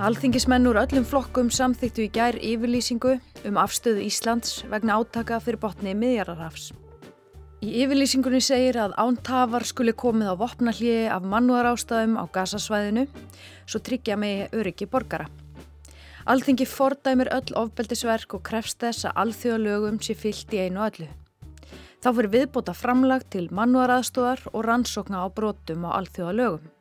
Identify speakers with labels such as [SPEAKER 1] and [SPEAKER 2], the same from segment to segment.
[SPEAKER 1] Alþingismenn úr öllum flokkum samþýttu í gær yfirlýsingu um afstöðu Íslands vegna átaka fyrir botni miðjararhafs. Í yfirlýsingunni segir að ántafar skuli komið á vopnallíi af mannúðarástæðum á gasasvæðinu svo tryggja megi öryggi borgara. Alþingi fordæmir öll ofbeldisverk og krefst þess að alþjóðalögum sé fyllt í einu öllu. Þá fyrir viðbóta framlag til mannúðaraðstóðar og rannsókna á brotum á alþjóðalögum.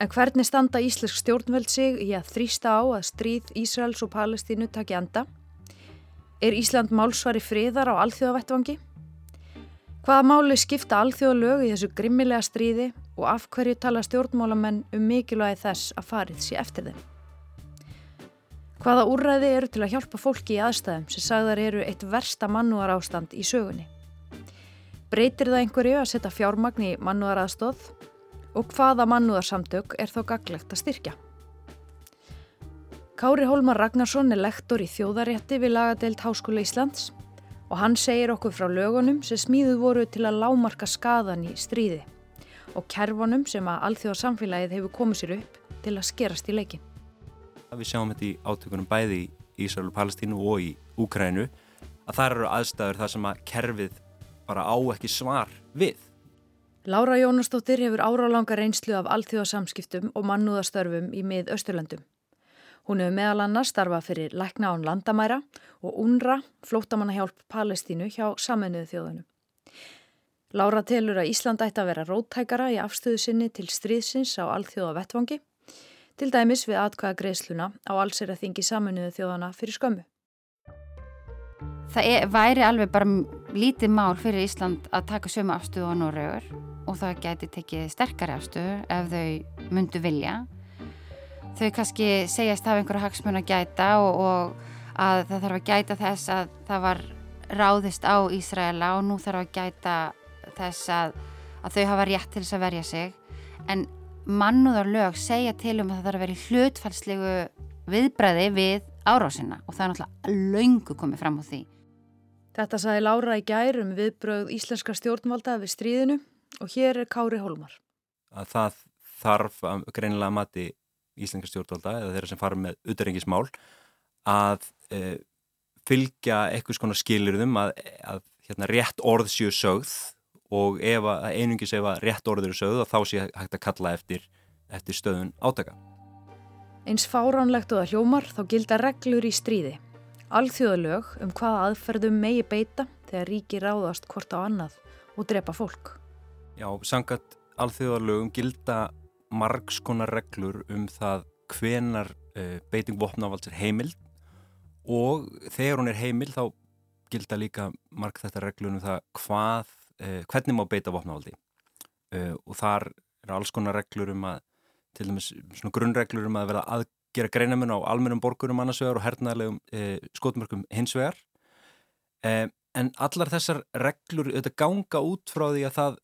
[SPEAKER 1] En hvernig standa Íslensk stjórnveld sig í að þrýsta á að stríð Ísraels og Palestínu taki enda? Er Ísland málsvari friðar á alþjóðavettvangi? Hvaða máli skipta alþjóðalög í þessu grimmilega stríði og af hverju tala stjórnmálamenn um mikilvægi þess að farið sé eftir þeim? Hvaða úrræði eru til að hjálpa fólki í aðstæðum sem sagðar eru eitt versta mannúar ástand í sögunni? Breytir það einhverju að setja fjármagn í mannúar aðstóð og hvaða mannúðarsamtök er þá gaglegt að styrkja. Kári Hólmar Ragnarsson er lektor í þjóðarétti við lagadeild Háskóla Íslands og hann segir okkur frá lögunum sem smíðu voru til að lámarka skadan í stríði og kerfunum sem að alþjóðarsamfélagið hefur komið sér upp til að skerast í leikin.
[SPEAKER 2] Við sjáum þetta í átökunum bæði í Ísrael og Palestínu og í Úkrænu að það eru aðstæður þar sem að kerfið bara á ekki svar við.
[SPEAKER 1] Lára Jónastóttir hefur árálanga reynslu af alþjóðasamskiptum og mannúðastörfum í mið Östurlandum. Hún hefur meðal annars starfað fyrir Lækna án landamæra og UNRA, flótamannahjálp Palestínu hjá saminuðu þjóðunum. Lára telur að Ísland ætti að vera róttækara í afstöðu sinni til stríðsins á alþjóða vettvangi, til dæmis við atkvæða greiðsluna á allsera þingi saminuðu þjóðana fyrir skömmu.
[SPEAKER 3] Það er, væri alveg bara lítið mál fyrir Ísland að taka sömu afstöðu á Norrögur og það gæti tekið sterkari afstöðu ef þau myndu vilja. Þau kannski segjast af einhverja hagsmun að gæta og, og að það þarf að gæta þess að það var ráðist á Ísraela og nú þarf að gæta þess að, að þau hafa rétt til þess að verja sig. En mannúðar lög segja til um að það þarf að vera í hlutfallslegu viðbræði við árásina og það er náttúrulega laungu komið fram á því.
[SPEAKER 1] Þetta saði Lára í gærum viðbröð íslenska stjórnvalda við stríðinu og hér er Kári Holmar.
[SPEAKER 2] Að það þarf greinilega mati íslenska stjórnvalda eða þeirra sem fara með utrengismál að e, fylgja eitthvað svona skilirðum að, að hérna, rétt orð séu sögð og ef að einungis ef að rétt orð eru sögð þá sé hægt að kalla eftir, eftir stöðun átaka.
[SPEAKER 1] Eins fáránlegt og það hljómar þá gilda reglur í stríði alþjóðalög um hvaða aðferðum megi beita þegar ríki ráðast hvort á annað og drepa fólk.
[SPEAKER 2] Já, sangat alþjóðalögum gilda margskonar reglur um það hvenar uh, beiting vopnavalds er heimild og þegar hún er heimild þá gilda líka marg þetta reglur um það hvað, uh, hvernig má beita vopnavaldi. Uh, og þar er alls konar reglur um að til dæmis svona grunnreglur um að verða að gera greinamun á almennum borgurum annarsvegar og hernaðlegum skotmörkum hinsvegar en allar þessar reglur þetta ganga út frá því að það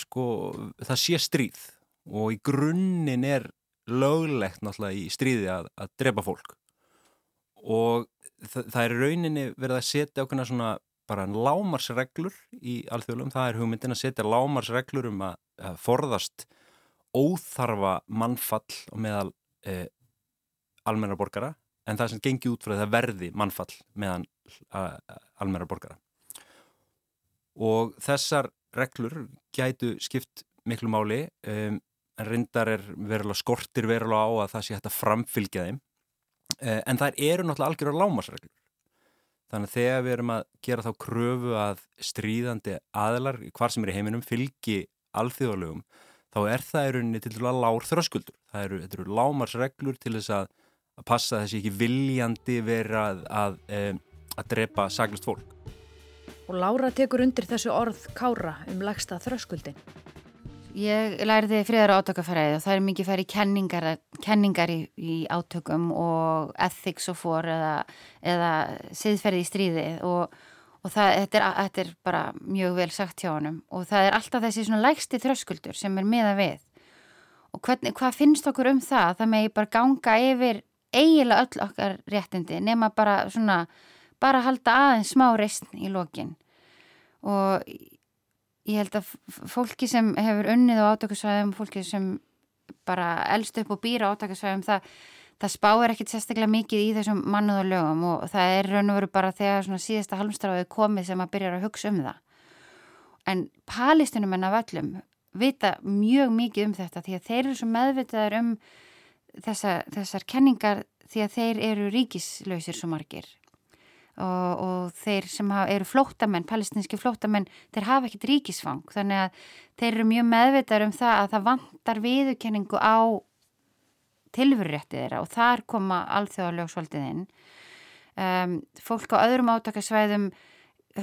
[SPEAKER 2] sko, það sé stríð og í grunninn er löglegt náttúrulega í stríði að, að drepa fólk. Og það, það er rauninni verið að setja okkurna svona bara lámarsreglur í alþjóðlum, það er hugmyndin að setja lámarsreglur um að, að forðast óþarfa mannfall og meðal e, almenna borgara en það sem gengi út frá það verði mannfall meðan almenna borgara. Og þessar reglur gætu skipt miklu máli um, en reyndar er verulega skortir verulega á að það sé hægt að framfylgja þeim. Uh, en það eru náttúrulega algjörður lámasreglur þannig að þegar við erum að gera þá kröfu að stríðandi aðlar hvar sem er í heiminum fylgi alþjóðalögum þá er það í rauninni til að lár þröskuldur. Það eru, eru lámarsreglur til þess að að passa þessi ekki viljandi vera að, að, að, að drepa saglust fólk.
[SPEAKER 1] Og Lára tekur undir þessu orð Kára um lagsta þröskuldin.
[SPEAKER 3] Ég læriði friðar átökafæraði og það er mikið færi kenningar, kenningar í, í átökum og ethics og for eða, eða siðferði í stríði og, og það, þetta, er, þetta er bara mjög vel sagt hjá honum og það er alltaf þessi svona lægsti þröskuldur sem er miða við og hvernig, hvað finnst okkur um það? Það megi bara ganga yfir eiginlega öll okkar réttindi nema bara svona, bara halda aðeins smá reysn í lokin. Og ég held að fólki sem hefur unnið á átökusvæðum, fólki sem bara elst upp og býra átakasvæðum það, það spáir ekkit sérstaklega mikið í þessum mannúðarlögum og það er raun og veru bara þegar síðasta halmstráðið komið sem að byrja að hugsa um það. En palestinum en af öllum vita mjög mikið um þetta því að þeir eru svo meðvitaður um þessa, þessar kenningar því að þeir eru ríkislausir svo margir og, og þeir sem hafa, eru flóttamenn, palestinski flóttamenn, þeir hafa ekkit ríkisfang þannig að þeir eru mjög meðvitaður um það að það vantar viðurkenningu á tilveruréttið þeirra og þar koma alþjóðalögsvöldið inn. Um, fólk á öðrum átakasvæðum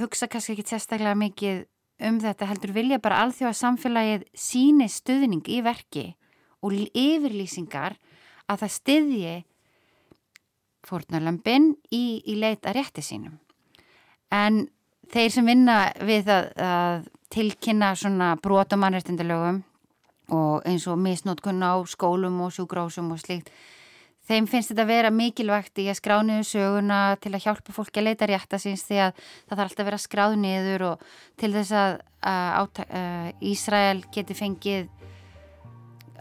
[SPEAKER 3] hugsa kannski ekki sérstaklega mikið um þetta heldur vilja bara alþjóða samfélagið síni stuðning í verki og yfirlýsingar að það styðji fórnarlömpin í, í leita rétti sínum. En þeir sem vinna við að, að tilkynna svona brot á mannrættindalögum og eins og misnótkun á skólum og sjúgrásum og slíkt, þeim finnst þetta að vera mikilvægt í að skrániðu söguna til að hjálpa fólki að leita rétta síns því að það þarf alltaf að vera skráð niður og til þess að, að, að Ísrael geti fengið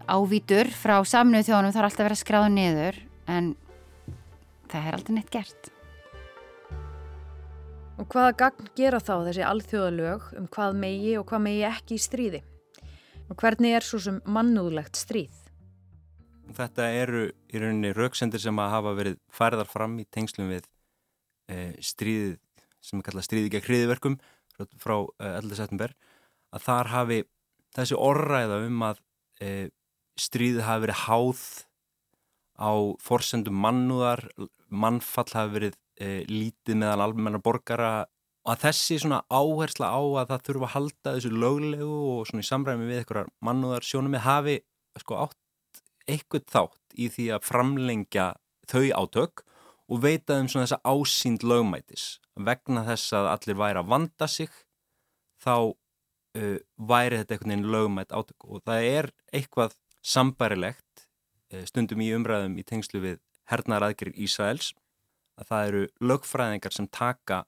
[SPEAKER 3] ávítur frá samnöðu þjónum þarf alltaf að vera skráð niður en það er aldrei neitt gert.
[SPEAKER 1] Og hvaða gagn gera þá þessi alþjóðalög um hvað megi og hvað megi ekki í stríði? Og hvernig er svo sem mannúðlegt stríð?
[SPEAKER 2] Þetta eru í rauninni rauksendir sem að hafa verið færðar fram í tengslum við e, stríðið sem er kallað stríði gegn hriðiverkum frá e, 11. september að þar hafi þessi orðræða um að e, stríðið hafi verið háð á forsendum mannúðar, mannfall hafi verið e, lítið meðal almenna borgara og að þessi svona áhersla á að það þurfa að halda þessu löglegu og svona í samræmi við einhverjar mannúðar sjónum með hafi sko átt eitthvað þátt í því að framlengja þau átök og veita um svona þessa ásýnd lögmætis. Vegna þess að allir væri að vanda sig þá uh, væri þetta einhvern veginn lögmætt átök og það er eitthvað sambærilegt Eh, stundum í umræðum í tengslu við hernaðar aðgerið Ísraels að það eru lögfræðingar sem taka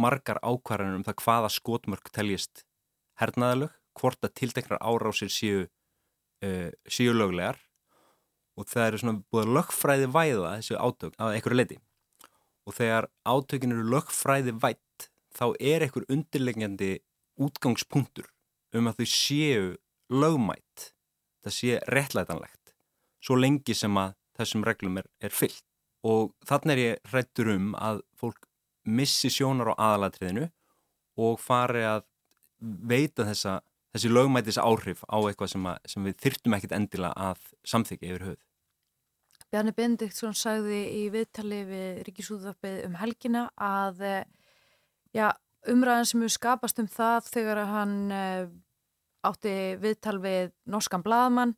[SPEAKER 2] margar ákvarðanir um það hvaða skotmörk teljist hernaðalög, hvort að tilteknar árásir séu, uh, séu löglegar. Og það eru svona búið lögfræði væða þessu átök að einhverju leiti og þegar átökin eru lögfræði vætt þá er einhver undirlegjandi útgangspunktur um að þau séu lögmætt, það sé réttlætanlegt svo lengi sem að þessum reglum er, er fyllt. Og þannig er ég hrættur um að fólk missi sjónar á aðalatriðinu og fari að veita þessa, þessi lögmætis áhrif á eitthvað sem, að, sem við þyrtum ekkit endilega að samþykja yfir höfuð.
[SPEAKER 1] Bjarni Bendiktsson sagði í viðtali við Ríkisúðarpið um helgina að ja, umræðan sem hefur skapast um það þegar hann eh, átti viðtal við norskan blaðmann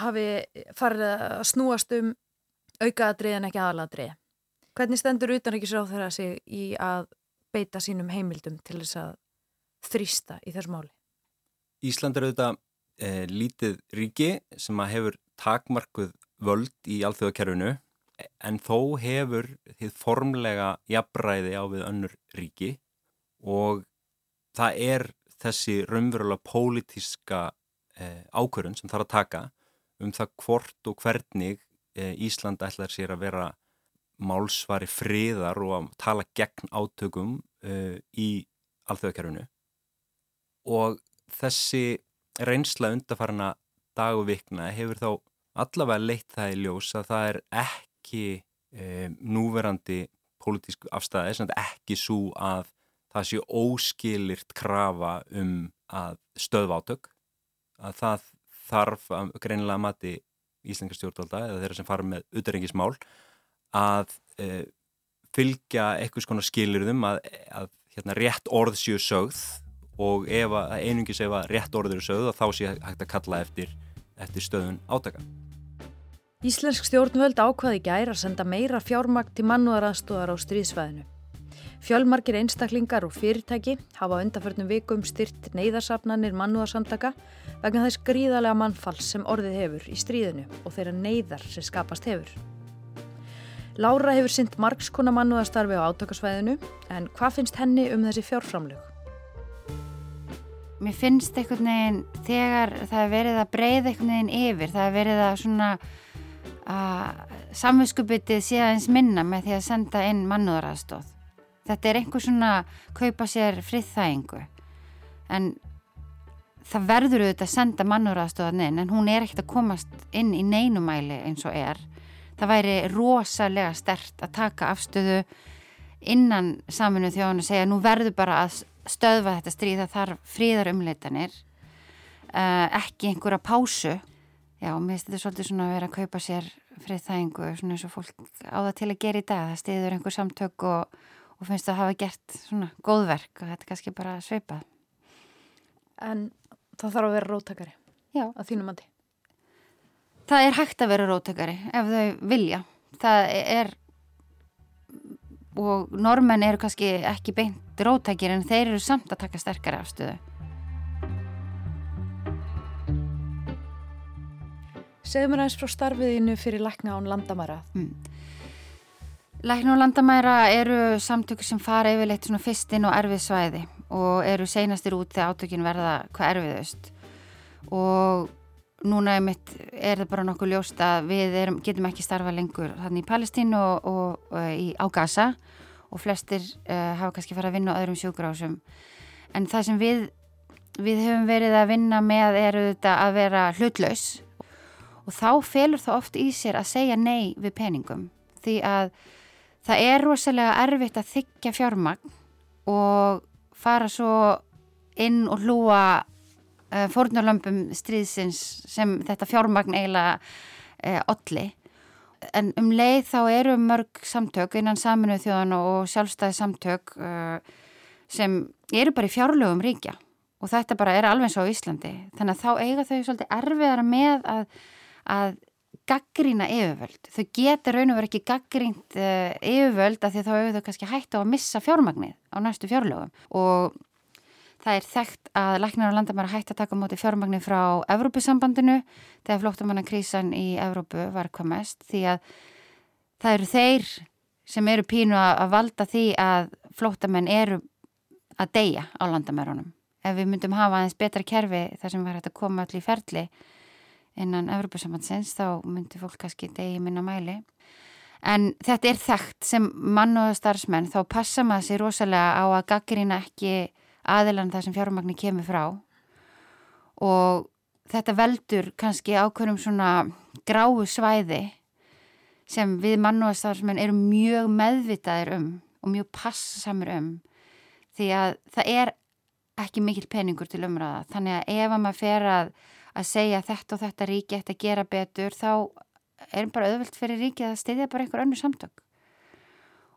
[SPEAKER 1] hafi farið að snúast um aukaðadrið en ekki aðaladrið. Hvernig stendur utanrikkisráð þeirra sig í að beita sínum heimildum til þess að þrýsta í þessu máli?
[SPEAKER 2] Ísland er auðvitað e, lítið ríki sem að hefur takmarkuð völd í alþjóðakerfinu en þó hefur þið formlega jafnræði á við önnur ríki og það er þessi raunverulega pólitíska e, ákvörun sem þarf að taka um það hvort og hvernig eh, Ísland ætlar sér að vera málsvari friðar og að tala gegn átökum uh, í alþjóðakerfinu. Og þessi reynsla undarfarna dag og vikna hefur þá allavega leitt það í ljós að það er ekki uh, núverandi pólitísku afstæði, ekki svo að það sé óskilirt krafa um að stöðva átök að það þarf greinilega að mati Íslenska stjórnvalda eða þeirra sem fara með utrengismál að e, fylgja eitthvað svona skilirðum að, að hérna, rétt orð séu sögð og ef að einungis ef að rétt orð eru sögð þá sé hægt að kalla eftir, eftir stöðun átaka.
[SPEAKER 1] Íslensk stjórnvöld ákvaði gæri að senda meira fjármakt til mannúðaraðstóðar á stríðsvæðinu. Fjölmarkir einstaklingar og fyrirtæki hafa undanförnum vikum styrt neyðarsafnanir mannúðarsamtaka vegna þess gríðarlega mannfalls sem orðið hefur í stríðinu og þeirra neyðar sem skapast hefur. Lára hefur synt margskona mannúðarstarfi á átakasvæðinu en hvað finnst henni um þessi fjárframlög?
[SPEAKER 3] mér finnst einhvern veginn þegar það er verið að breyða einhvern veginn yfir, það er verið að svona að samvinskupitið sé aðeins minna með því að senda inn mannúðaraðstóð. Þetta er einhver svona kaupa sér friðþægingu en það verður auðvitað að senda mannúðaraðstóðan inn en hún er ekkert að komast inn í neinumæli eins og er. Það væri rosalega stert að taka afstöðu innan saminu þjóðan að segja nú verður bara að stöðva þetta stríða þar fríðar umleitanir, uh, ekki einhverja pásu Já, mér finnst þetta svolítið svona að vera að kaupa sér friðþægingu svona eins og fólk á það til að gera í dag. Það stiður einhver samtök og, og finnst að hafa gert svona góðverk og þetta er kannski bara sveipað.
[SPEAKER 1] En það þarf að vera róttakari
[SPEAKER 3] Já.
[SPEAKER 1] að þínum andi?
[SPEAKER 3] Það er hægt að vera róttakari ef þau vilja. Það er, og normenn eru kannski ekki beint róttakir en þeir eru samt að taka sterkari afstöðu.
[SPEAKER 1] Segðu mér aðeins frá starfiðinu fyrir Lækna án landamæra. Mm.
[SPEAKER 3] Lækna án landamæra eru samtökur sem fara yfirleitt svona fyrst inn og erfið svæði og eru seinastir út þegar átökin verða hvað erfiðust. Og núna er, það bara nokkuð ljóst að við erum, getum ekki starfa lengur þannig í Palestínu og, og, og í, á Gaza og flestir uh, hafa kannski farið að vinna á öðrum sjókurásum en það sem við, við höfum verið að vinna með er auðvitað að vera hlutlaus og þá felur það oft í sér að segja nei við peningum. Því að það er rosalega erfitt að þykja fjármagn og fara svo inn og hlúa uh, fórnarlömpum stríðsins sem þetta fjármagn eiginlega uh, olli. En um leið þá eru mörg samtök innan saminuð þjóðan og sjálfstæði samtök uh, sem eru bara í fjárlögum ríkja. Og þetta bara er alveg svo á Íslandi. Þannig að þá eiga þau svolítið erfiðara með að að gaggrína yfirvöld. Þau geta raun og verið ekki gaggrínt uh, yfirvöld af því þá hefur þau kannski hægt á að missa fjármagnið á næstu fjárlögum og það er þekkt að læknar á landamæra hægt að taka móti fjármagnið frá Evrópusambandinu þegar flóttamannakrísan í Evrópu var komast því að það eru þeir sem eru pínu að valda því að flóttamenn eru að deyja á landamærunum. Ef við myndum hafa aðeins betra kerfi þar sem var hægt að koma allir ferli innan Evropasambandsins þá myndi fólk kannski degi minna mæli. En þetta er þekkt sem mann og starfsmenn þá passa maður sér rosalega á að gaggrina ekki aðilan þar sem fjármagnir kemur frá. Og þetta veldur kannski ákveðum svona gráu svæði sem við mann og starfsmenn eru mjög meðvitaðir um og mjög passamur um. Því að það er ekki mikil peningur til umræða. Þannig að ef að maður fer að að segja þetta og þetta ríki eftir að gera betur þá er bara auðvelt fyrir ríki að stiðja bara einhver önnu samtök.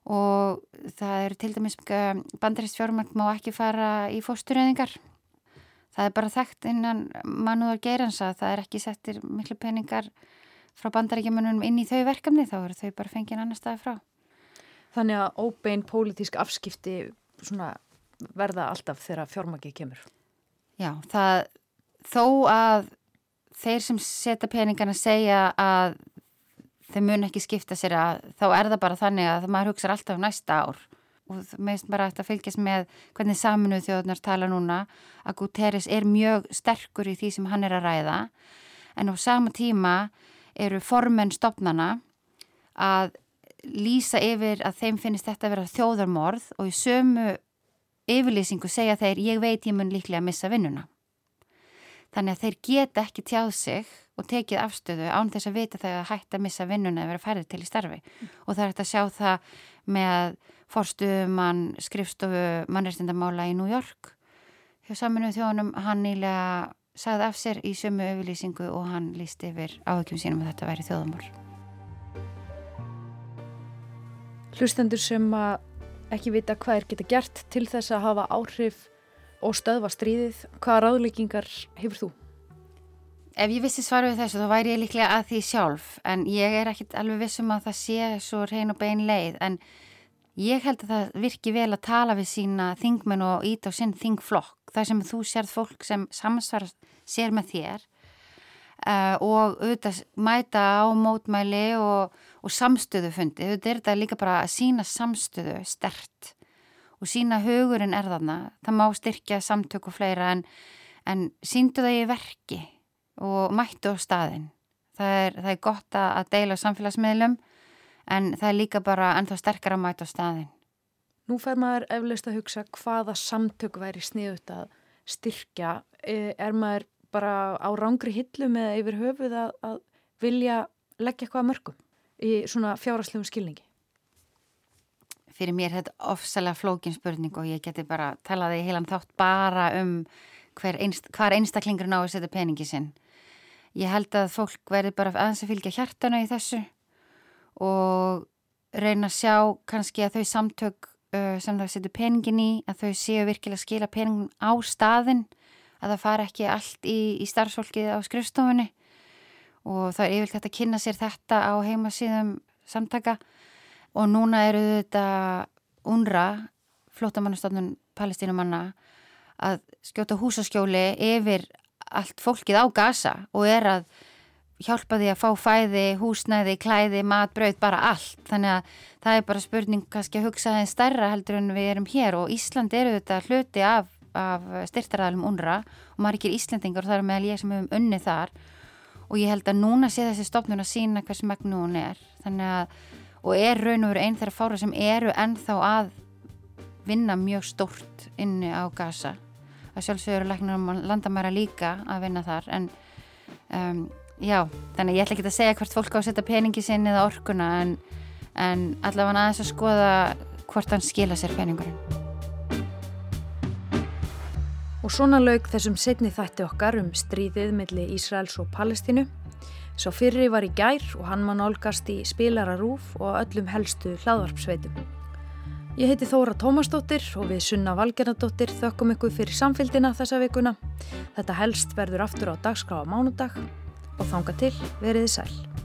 [SPEAKER 3] Og það eru til dæmis bandarist fjármænt má ekki fara í fósturöðingar það er bara þekkt innan mannúðar geiransa það er ekki settir miklu peningar frá bandaríkjumunum inn í þau verkefni þá eru þau bara fengið annar staði frá.
[SPEAKER 1] Þannig að óbein pólitísk afskipti verða alltaf þegar fjármæki kemur?
[SPEAKER 3] Já, það þó að þeir sem setja peningana segja að þeir mun ekki skipta sér að þá er það bara þannig að maður hugsa alltaf um næsta ár. Og meðst bara að fylgjast með hvernig saminuð þjóðnar tala núna að Guterres er mjög sterkur í því sem hann er að ræða. En á sama tíma eru formenn stopnana að lýsa yfir að þeim finnist þetta að vera þjóðarmorð og í sömu yfirlýsingu segja þeir ég veit ég mun líklega að missa vinnuna Þannig að þeir geta ekki tjáð sig og tekið afstöðu án þess að vita þegar hægt að missa vinnuna eða vera færið til í starfi. Mm. Og það er hægt að sjá það með forstuðumann skrifstofu mannreitindamála í New York. Hjá saminu þjónum hann nýlega sagði af sér í sömu auðlýsingu og hann líst yfir áhugjum sínum að þetta væri þjóðamál.
[SPEAKER 1] Hlustendur sem ekki vita hvað er geta gert til þess að hafa áhrif og stöðva stríðið. Hvaða ráðleikingar hefur þú?
[SPEAKER 3] Ef ég vissi svaru við þessu þá væri ég líklega að því sjálf en ég er ekkit alveg vissum að það sé svo reyn og bein leið en ég held að það virki vel að tala við sína þingmenn og ít á sinn þingflokk þar sem þú sérð fólk sem samsvar sér með þér uh, og auðvitað mæta á mótmæli og, og samstöðu fundi. Auðvitað er þetta líka bara að sína samstöðu stert og sína hugurinn er þarna. Það má styrkja samtök og fleira en, en síndu það í verki og mættu á staðin. Það er, það er gott að deila samfélagsmiðlum en það er líka bara ennþá sterkar að mæta á staðin.
[SPEAKER 1] Nú fer maður eflaust að hugsa hvaða samtök væri sniðut að styrkja. E, er maður bara á rángri hillum eða yfir höfuð að, að vilja leggja eitthvað mörgum í svona fjáraslegum skilningi?
[SPEAKER 3] Fyrir mér þetta ofsalega flókin spurning og ég geti bara talaði heilan þátt bara um hver, einst, hver einstaklingur ná að setja peningi sinn. Ég held að fólk verði bara aðeins að fylgja hjartanu í þessu og reyna að sjá kannski að þau samtök uh, sem það setur peningin í að þau séu virkilega að skila peningin á staðin að það fara ekki allt í, í starfsfólkið á skrifstofunni og það er yfirlega þetta að kynna sér þetta á heimasíðum samtaka og núna eru þetta unra flótamannastofnun palestínumanna að skjóta húsaskjóli yfir allt fólkið á gasa og er að hjálpa því að fá fæði, húsnæði, klæði, mat, brauð, bara allt. Þannig að það er bara spurning kannski að hugsa þeim stærra heldur en við erum hér og Ísland eru þetta hluti af, af styrtaræðalum unra og maður ekki er Íslandingar og það er meðal ég sem hefum unni þar og ég held að núna sé þessi stofnun að sína hvers megnu hún er. Þannig að, og er raun og veru einn þeirra fára sem eru ennþá að vinna mjög stort inni á gasa. Það sjálfsögur læknar um landamæra líka að vinna þar en um, Já, þannig ég ætla ekki að segja hvert fólk á að setja peningi sinni eða orkuna en, en allavega aðeins að skoða hvort hann skila sér peningurinn.
[SPEAKER 1] Og svona laug þessum setni þætti okkar um stríðið millir Ísraels og Palestínu. Svo fyrri var í gær og hann mann olgast í spilararúf og öllum helstu hlaðvarpsveitum. Ég heiti Þóra Tómasdóttir og við Sunna Valgerðardóttir þökkum ykkur fyrir samfélgina þessa vikuna. Þetta helst verður aftur á dagskrá á mánudag og þanga til veriði sæl.